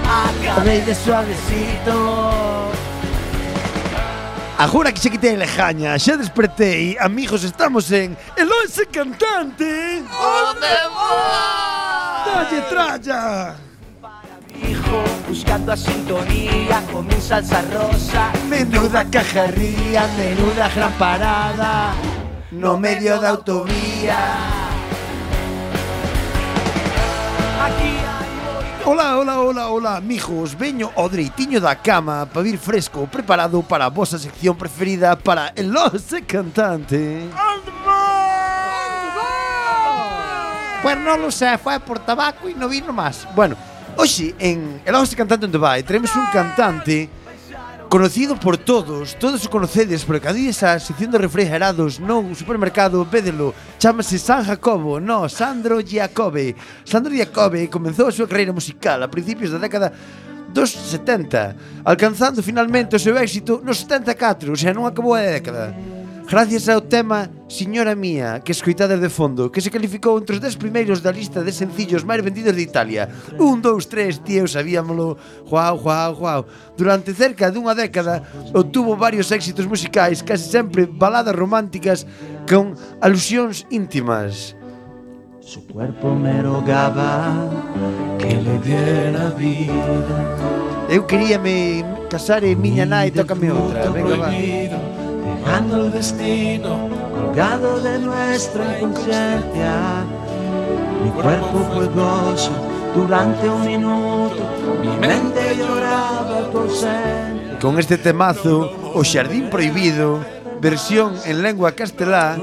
Acabei de suavecito. Agora que xa quitei a lejaña, xa despertei Amigos, estamos en El Oese Cantante. Dalle tralla buscando a sintonía con mi salsa rosa. Menuda cajarría, menuda gran parada No medio da autovía Ola, ola, ola, ola, mijos, veño o dereitiño da cama para vir fresco, preparado para a vosa sección preferida para el Lose Cantante. Pues non lo sé, foi por tabaco e non vino máis. Bueno, hoxe en El Lose Cantante en Dubai tenemos un cantante Conocido por todos, todos o conocedes, porque cada día esa sección de refrigerados no supermercado, pédelo, chámase San Jacobo, no, Sandro Giacobbe. Sandro Giacobbe comenzou a súa carreira musical a principios da década dos 70, alcanzando finalmente o seu éxito nos 74, o sea, non acabou a década gracias ao tema Señora Mía, que escoitades de fondo, que se calificou entre os 10 primeiros da lista de sencillos máis vendidos de Italia. Un, dous, tres, tío, sabíamolo. Guau, guau, guau. Durante cerca dunha década obtuvo varios éxitos musicais, casi sempre baladas románticas con alusións íntimas. Su cuerpo me rogaba que le diera vida. Eu queríame casar e miña nai tócame outra. Venga, va. Prohibido. Dejando el destino colgado de nuestra inconsciencia. Mi cuerpo fue gozo durante un minuto, mi mente lloraba por ser. Con este temazo, O Xardín Prohibido, versión en lengua castelá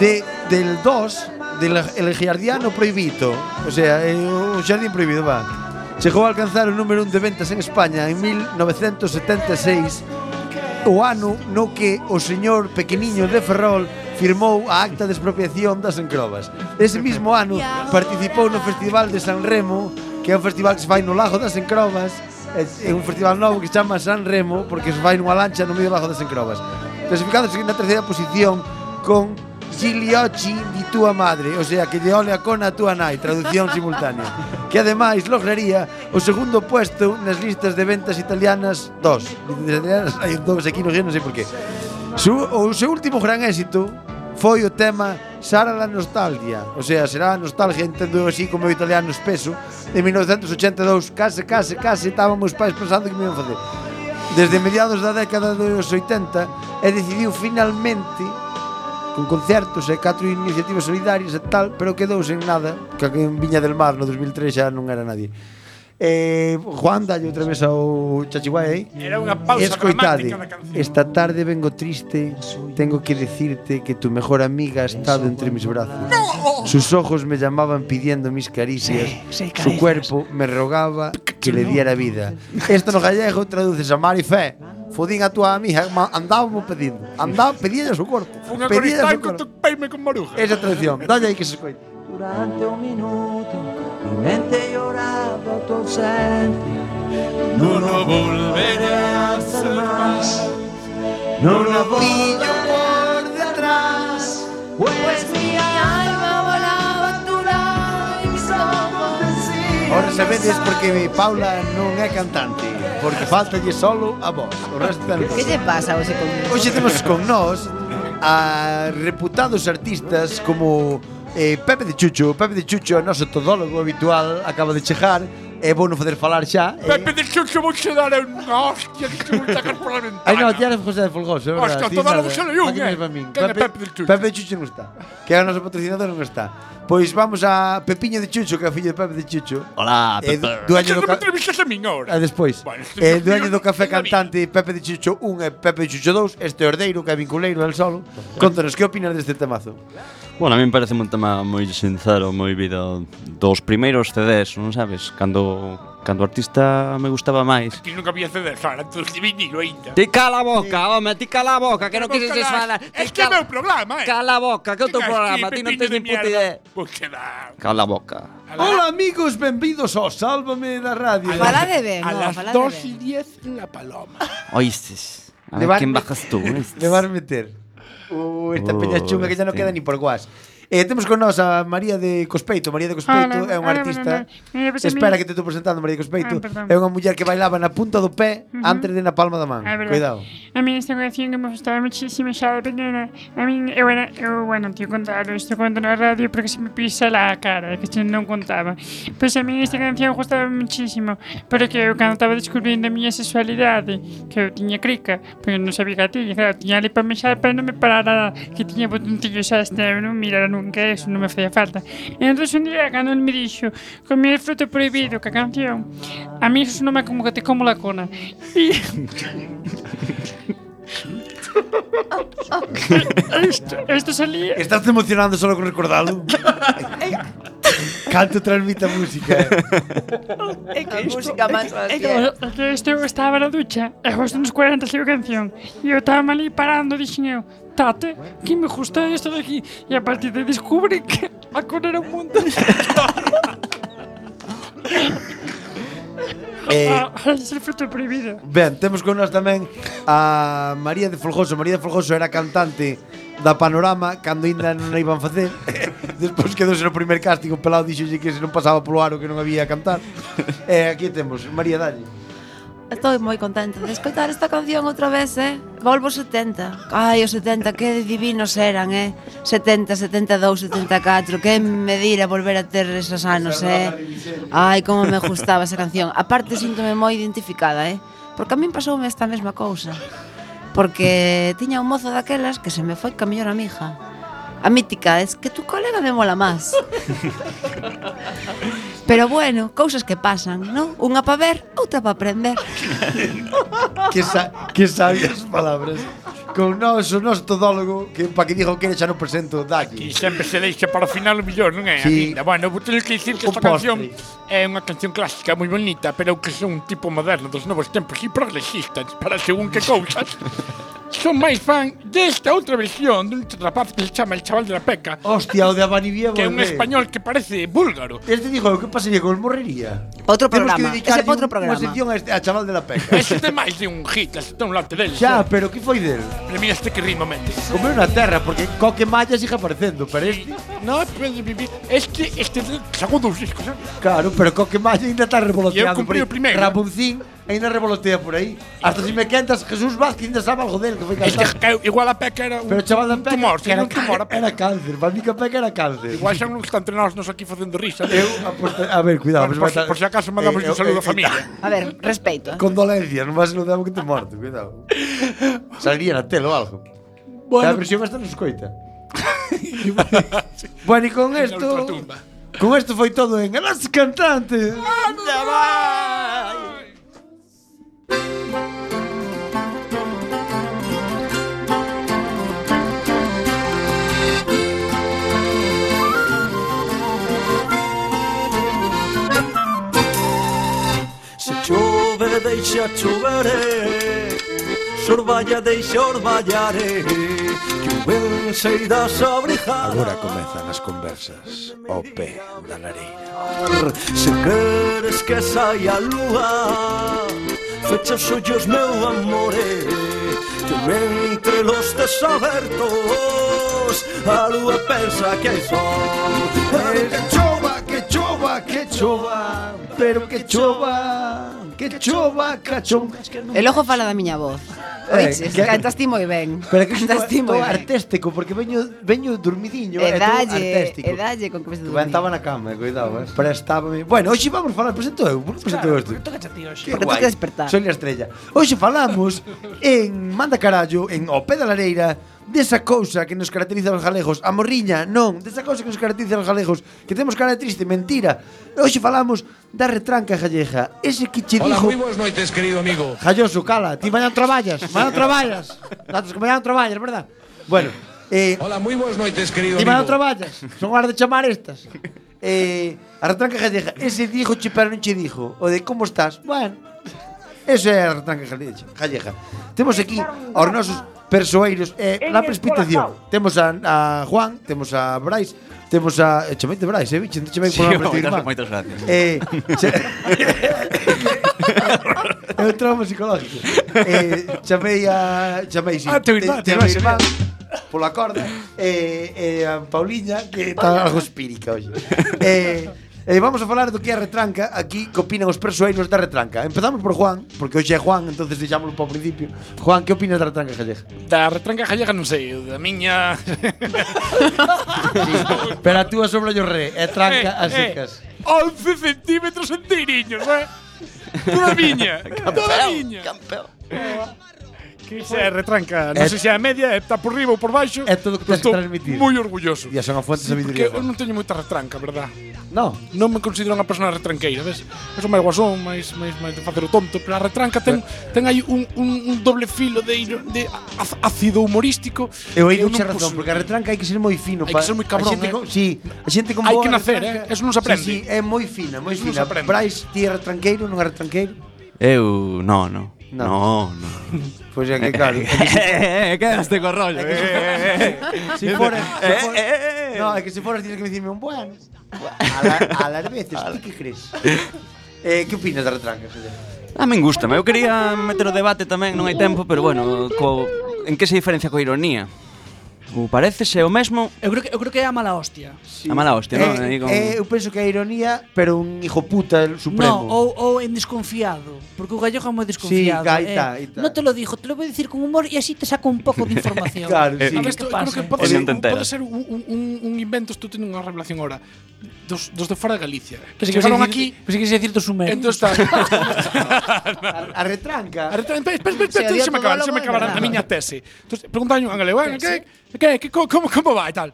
de, del 2 del el Giardiano Prohibido. O sea, eh, o Xardín Prohibido, va. Chegou a alcanzar o número 1 de ventas en España en 1976 o ano no que o señor pequeniño de Ferrol firmou a acta de expropiación das encrobas. Ese mismo ano participou no Festival de San Remo, que é un festival que se fai no Lago das Encrobas, é un festival novo que se chama San Remo, porque se fai nunha lancha no medio do Lago das Encrobas. Clasificándose na terceira posición con Giliochi di tua madre, o sea, que lle ole a cona a tua nai, traducción simultánea. Que ademais lograría o segundo puesto nas listas de ventas italianas Dos Italianas hai un aquí non sei, non sei por qué. Su, o seu último gran éxito foi o tema Sara la nostalgia, o sea, será a nostalgia entendo así como o italiano espeso de 1982, case, case, case estábamos pais pensando que me iban facer desde mediados da década dos 80 e decidiu finalmente con concertos e catro iniciativas solidarias e tal, pero quedou sen nada, que a viña del mar no 2003 xa non era nadie. Eh, Juan, dalle outra vez ao Chachihuay Era unha pausa Escoitade, esta tarde vengo triste Tengo que decirte que tu mejor amiga ha estado entre mis brazos. Sus ojos me llamaban pidiendo mis caricias. Sí, sí, Su cuerpo me rogaba que le diera vida. Esto no gallego traduces a mar fe Fodín a tua amiga, andábamos pedindo. Andaba, pedía o seu corpo Fun a coristar con tu peime con maruja. Esa traducción, dalle aí que se escoite. Durante un minuto mi mente lloraba tu ausencia. No lo volveré a hacer más. No la pillo por detrás. Pues mi alma volaba a tu lado y mis ojos decían. Ahora sabedes porque mi Paula non é cantante Porque faltalle solo a voz O resto Que lle pasa hoxe con Hoxe temos con nós a reputados artistas como Eh, Pepe de Chucho, Pepe de Chucho, noso todólogo habitual, acaba de chegar é bueno poder falar xa. Eh. Pepe, eh? de Chucho eu vou che dar unha hostia que te vou sacar por la ventana. Ai, no, tiara José de Folgoso, é verdade. Hostia, toda a buxa león, eh. Pepe, Pepe de Chucho. Pepe Chucho non está. Que é o noso patrocinador non está. Pois vamos a Pepiño de Chucho, que é o fillo de Pepe de Chucho. Hola, eh, Pepe. Eh, do año do me entrevistas a min agora. Ah, eh, despois. Bueno, eh, do año do café cantante Pepe de Chucho 1 e Pepe de Chucho 2, este ordeiro que é vinculeiro el solo. Contanos, que opinas deste temazo? Bueno, a mí me parece un tema moi sincero, moi vida dos primeiros CDs, non sabes? Cando Cando o artista me gustaba máis. Ti nunca había ceder, Sara, tú de vinilo aínda. Ti cala a boca, home, ti cala a boca, que non quises cala- falar. Es que é meu programa, eh. Cala a boca, que é o teu Venga, programa, ti non tens de nin puta idea. Pues que da. Cala a boca. Hola amigos, benvidos ao Sálvame da Radio. Falade ben, A no, las falade 2 ben. y 10 la paloma. Oístes. A ver quen bajas tú. oístes. Le vas a meter. Uh, esta Oh, peña chunga que ya este. queda ni por guas. Eh, temos con nós a María de Cospeito. María de Cospeito hola, é unha artista. Hola, hola, Espera que te estou presentando, María de Cospeito. Ah, é unha muller que bailaba na punta do pé uh -huh. antes de na palma da man. Ah, Cuidado. A mí esta canción que me gustaba muchísimo xa de pequena. A mí, eu era, eu, bueno, tío, contar isto conto na radio porque se me pisa la cara, que xa non contaba. Pois pues a mí esta canción gustaba muchísimo, porque eu cando estaba descubrindo a miña sexualidade, que eu tiña crica, porque non sabía que tiña, claro, tiña ali para mexar, pero non me parara que tiña botontillos a este, non mirara nun que eso non me facía falta. E entón un día, cando el me dixo comer fruto prohibido, que a canción, a mí eso non me como que te como la cona. E... Isto, isto salía... Estás emocionando solo con recordalo? canto transmite a música. é que música máis é, que, é que isto eu estaba na ducha, e justo nos 40 saiu canción, e eu estaba ali parando, dixen eu, tate, que me gusta isto de aquí, e a partir de descubrí que a cor era un mundo. Eh, ah, ser fruto prohibido. Ben, temos con nós tamén a María de Folgoso. María de Folgoso era cantante da Panorama cando ainda non a iban facer despois quedouse no primer casting o pelado dixolle que se non pasaba polo aro que non había a cantar e aquí temos María Dalle Estou moi contenta de escoitar esta canción outra vez, eh? Volvo 70. Ai, os 70, que divinos eran, eh? 70, 72, 74, que me dira volver a ter esos anos, eh? Ai, como me gustaba esa canción. Aparte, síntome moi identificada, eh? Porque a min pasoume esta mesma cousa. Porque tiña un mozo daquelas que se me foi ca mellor amiga. A mítica, es que tu colega me mola máis. Pero bueno, cousas que pasan, non? Unha para ver, outra para aprender. que, sa que sabias palabras con nós o noso todólogo que pa que dijo que era xa non presento dalle. Aquí sempre se deixa para o final o millón, non é? Sí. Ainda, bueno, vou ter que dicir que esta canción é unha canción clásica moi bonita, pero que son un tipo moderno dos novos tempos e progresistas para según que cousas. son máis fan desta outra versión dun rapaz que se chama El Chaval de la Peca. Hostia, o de Abanivía Que é un español que parece búlgaro. Este dijo, que pasaría con morrería? Outro programa. ese que dedicarle un, programa. unha sección a, este, a Chaval de la Peca. Ese é máis de un hit, ese ten un late dele. Xa, pero que foi dele? Mira, mira este que rima mente. Comer unha terra, porque coque malla sigue aparecendo, pero este... No, pero vivir... Este, este, segundo disco, sabes? Eh. Claro, pero coque malla ainda está revoloteando. Eu cumprí o primeiro. Ramoncín ainda revolotea por aí. Hasta se si me quentas, Jesús Vázquez ainda sabe algo del que foi cantado. Este que igual a Peca era un, Pero, chaval, un tumor, era, un tumor a Era cáncer, para mí que a Peca era cáncer. Igual xa non está entre nós nos aquí facendo risa. Eu, ah, aposta, a ver, cuidado. Por, si, por si acaso mandamos eh, un saludo eh, a eh, familia. A ver, respeito. Eh. Condolencias, non vas a saludar que te morte, cuidado. Salía na tele ou algo. Bueno. A presión está nos coita. bueno, e con isto... Con isto foi todo en Las Cantantes. Anda, va! deixa chover Sorballa deixa orballar Que o ben sei das abrijadas Agora comezan as conversas ao pé da lareira. Se queres que saia a lúa Fecha os ollos meu amore Que mentre los tes abertos A lúa pensa que hai sol. Que chova, que chova, que chova Pero que chova que chova cachón. E logo fala da miña voz. Eh, Oiches, que... cantas ti moi ben. Pero que cantas ti moi artéstico, porque veño veño dormidiño e, eh, e dalle, artéstico. E dalle con que vos dormir Estaba na cama, eh, cuidado, eh. Prestábame. Bueno, hoxe vamos falar, presento eu, por presento claro, eu. Toca ti hoxe. Porque toca despertar. Soy a estrella. Hoxe falamos en Manda Carallo, en O Pé da Lareira, desa cousa que nos caracteriza aos galegos, a morriña, non, desa cousa que nos caracteriza aos galegos, que temos cara triste, mentira. Hoxe falamos da retranca gallega. Ese que che Hola, dijo... moi boas noites, querido amigo. Jalloso, cala, ti mañan traballas, mañan traballas. Datos que mañan traballas, verdad? Bueno, eh... Hola, moi boas noites, querido ti amigo. Ti mañan traballas, son horas de chamar estas. Eh, a retranca gallega, ese dijo che, pero non che dijo. O de como estás, bueno, Esa é a retranca gallecha. gallega. Temos aquí aos nosos persoeiros e eh, na precipitación. Temos a, a Juan, temos a Brais, temos a eh, chamete Brais, eh, bicho, chamei por nome de irmán. Moitas gracias. Eh, che, é un trauma psicológico. Eh, chamei a chamei si. Ah, teu irmán, teu irmán pola corda e eh, eh, a Pauliña que está algo espírica hoxe. Eh, Eh, vamos a falar do que é a retranca Aquí que opinan os persoeiros da retranca. Empezamos por Juan, porque hoxe é Juan Entonces deixámoslo para o principio. Juan, que opinas da retranca gallega? Da retranca gallega non sei, da miña... sí, pero a túa sobre o re É tranca eh, as eh, secas. eh, 11 centímetros en tiriños, eh? Toda miña, toda miña. Campeón, campeón Que xa é retranca, non sei se é a media, é está por riba ou por baixo. É todo o que tens que transmitir. Moi orgulloso. E son a fonte de sabiduría. Porque eu non teño moita retranca, verdad? No. Non me considero unha persona retranqueira, ves? Eu son máis guasón, máis, máis, máis de facer o tonto, pero a retranca ten, ten aí un, un, un doble filo de, de ácido humorístico. Eu aí douche razón, porque a retranca hai que ser moi fino. Hai que ser moi cabrón, a xente, eh? Con, sí, a xente como Hai que nacer, eh? Eso non se aprende. Sí, sí, é moi fina, moi fina. Brais, ti é retranqueiro, non é retranqueiro? Eu, non, non. No, no. no. Pois é que claro. Eh, eh, quedaste co rollo. Eh, eh, eh. Si fores, eh, si eh, eh, No, é que se foras tienes que dicirme un bueno. A, la, a las veces, ti que crees? Eh, que opinas da retranca, A min gusta, eu quería meter o debate tamén, non hai tempo, pero bueno, co, en que se diferencia coa ironía? ou parecese o mesmo. Eu creo que eu creo que é a mala hostia. Sí. A mala hostia, eh, non? Eh, con... eh, eu penso que é ironía, pero un hijo puta supremo. No, ou, ou en desconfiado, porque o gallego é moi desconfiado. Sí, gaita, eh, non te lo dijo, te lo voy a decir con humor e así te saco un pouco de información. claro, sí. A ver, que creo que pode, ser, un, pode ser un, un, un invento, estou tendo unha revelación ahora, dos, dos de fora de Galicia. Pero que chegaron aquí... Pensei que se decir dos sumerios. Entón está... a, a retranca. A retranca. Espera, espera, espera, se me acabar, se me acabar a miña tese. Entón, preguntaño, Ángale, bueno, que que, que, como, como vai tal?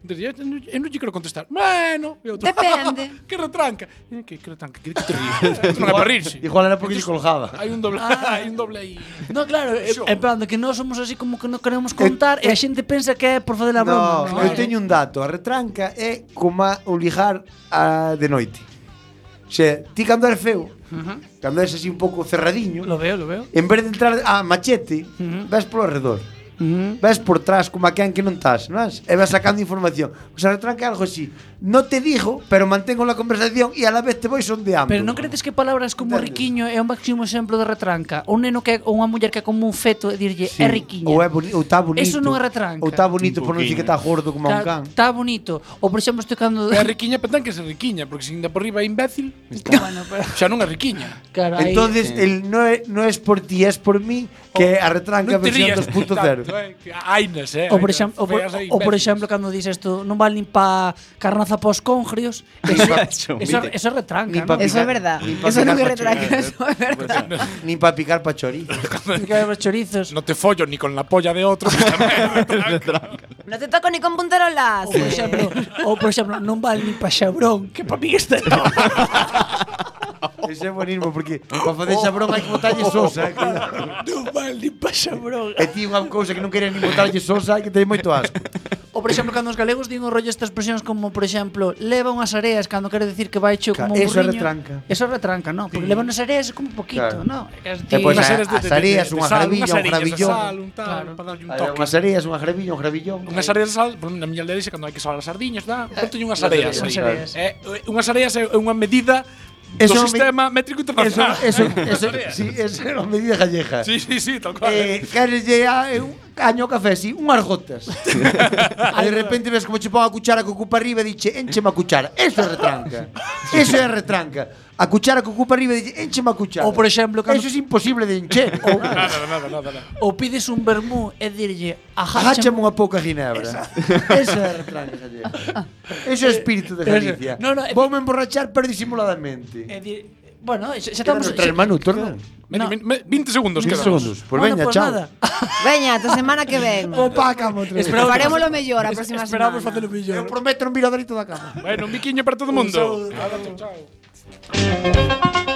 Entón, eu non lle quero contestar. Bueno, e outro, Depende. que retranca. Eh, que, que retranca, que, que te ríes. Es para rirse. Igual era porque lle colgaba. Hai un doble, ah. hai un doble aí. No, claro, en plan de que nós somos así como que non queremos eh, contar e a xente eh, pensa que é por fazer a broma. No, eu teño un dato, a retranca é como o ligar a de noite. O sea, ti cando eres feo, cando eres así un pouco cerradiño, lo veo, lo veo. En vez de entrar a machete, uh -huh. vas polo redor. -huh. ves por trás como a quen que non estás, non? E vas sacando información. O sea, retranque algo así no te digo, pero mantengo la conversación e a la vez te voy sondeando. Pero non credes que palabras como riquiño é un máximo exemplo de retranca? Un neno que ou unha muller que é como un feto e dirlle sí. é riquiña. Ou, é boni ou tá bonito. Eso non é retranca. Ou tá bonito por non dicir que tá gordo como un can. Tá bonito. Ou por exemplo, estou cando É riquiña, pero ten que ser riquiña, porque se ainda por riba é imbécil. Está. Bueno, pero... Xa non é riquiña. Claro, Entonces, el no é no es por ti, es por mí que oh, a retranca no versión 2.0. Eh, Ainas, eh. O por exemplo, o por, o por exemplo, cando dices isto, non vale nin pa carnaza gazapos eso, eso, eso, retranca. ¿no? Eso es verdad. Eso no me retranca, eso es verdad. Ni para picar pa' chorizos. ¿eh? Pues chorizos. No te follo ni con la polla de otro. no te toco ni con punterolas. O, por ejemplo, o por ejemplo non vale ni pa xabrón, que pa mí este no. Ese é buenismo, porque para facer oh. esa broma hai que botarlle sosa. Non vale pa esa broma. E ti unha cousa que non queres ni botarlle sosa hai que ter moito asco. Ou, por exemplo, cando os galegos din o rollo estas expresións como, por exemplo, leva unhas areas cando quere decir que vai cho como un burriño. Eso retranca. Eso retranca, non, porque sí. leva unhas areas como poquito, claro. non? Pois as areas, unha gravilla, un gravillón. Claro. Unhas areas, unha gravilla, un gravillón. Unhas areas de sal, na miña aldea dixe cando hai que salar as sardiñas, dá? Eu teño unhas areas. Eh, unhas areas é unha medida Eso do sistema me, métrico internacional. Eso, eso, eso, sí, eso era a medida gallega. Sí, sí, sí, tal cual. Eh, eh caño café, sí, unhas gotas. de repente ves como che pon a cuchara que ocupa arriba e dixe, encheme a cuchara. Eso é retranca. Eso é retranca. A cuchara que ocupa arriba e dixe, encheme a cuchara. Ou, por exemplo, cando... Eso é imposible de encher. Ou... nada, nada, nada, nada. Ou pides un vermú e dirlle, agáchame unha pouca ginebra. Eso é retranca, Javier. Eso é espírito de Galicia. No, no, Voume emborrachar, pero disimuladamente. E dir, Bueno, xa, xa estamos... Quedan Manu, torna. No. 20 segundos 20 quedamos. segundos. Pues bueno, veña, pues chao. Nada. Veña, ata semana que ven. O pácamo. Esperamos faremoslo mellor a próxima semana. Esperamos facelo mellor. Eu prometo un viradorito da cama. bueno, un biquiño para todo o mundo. Chao, chao.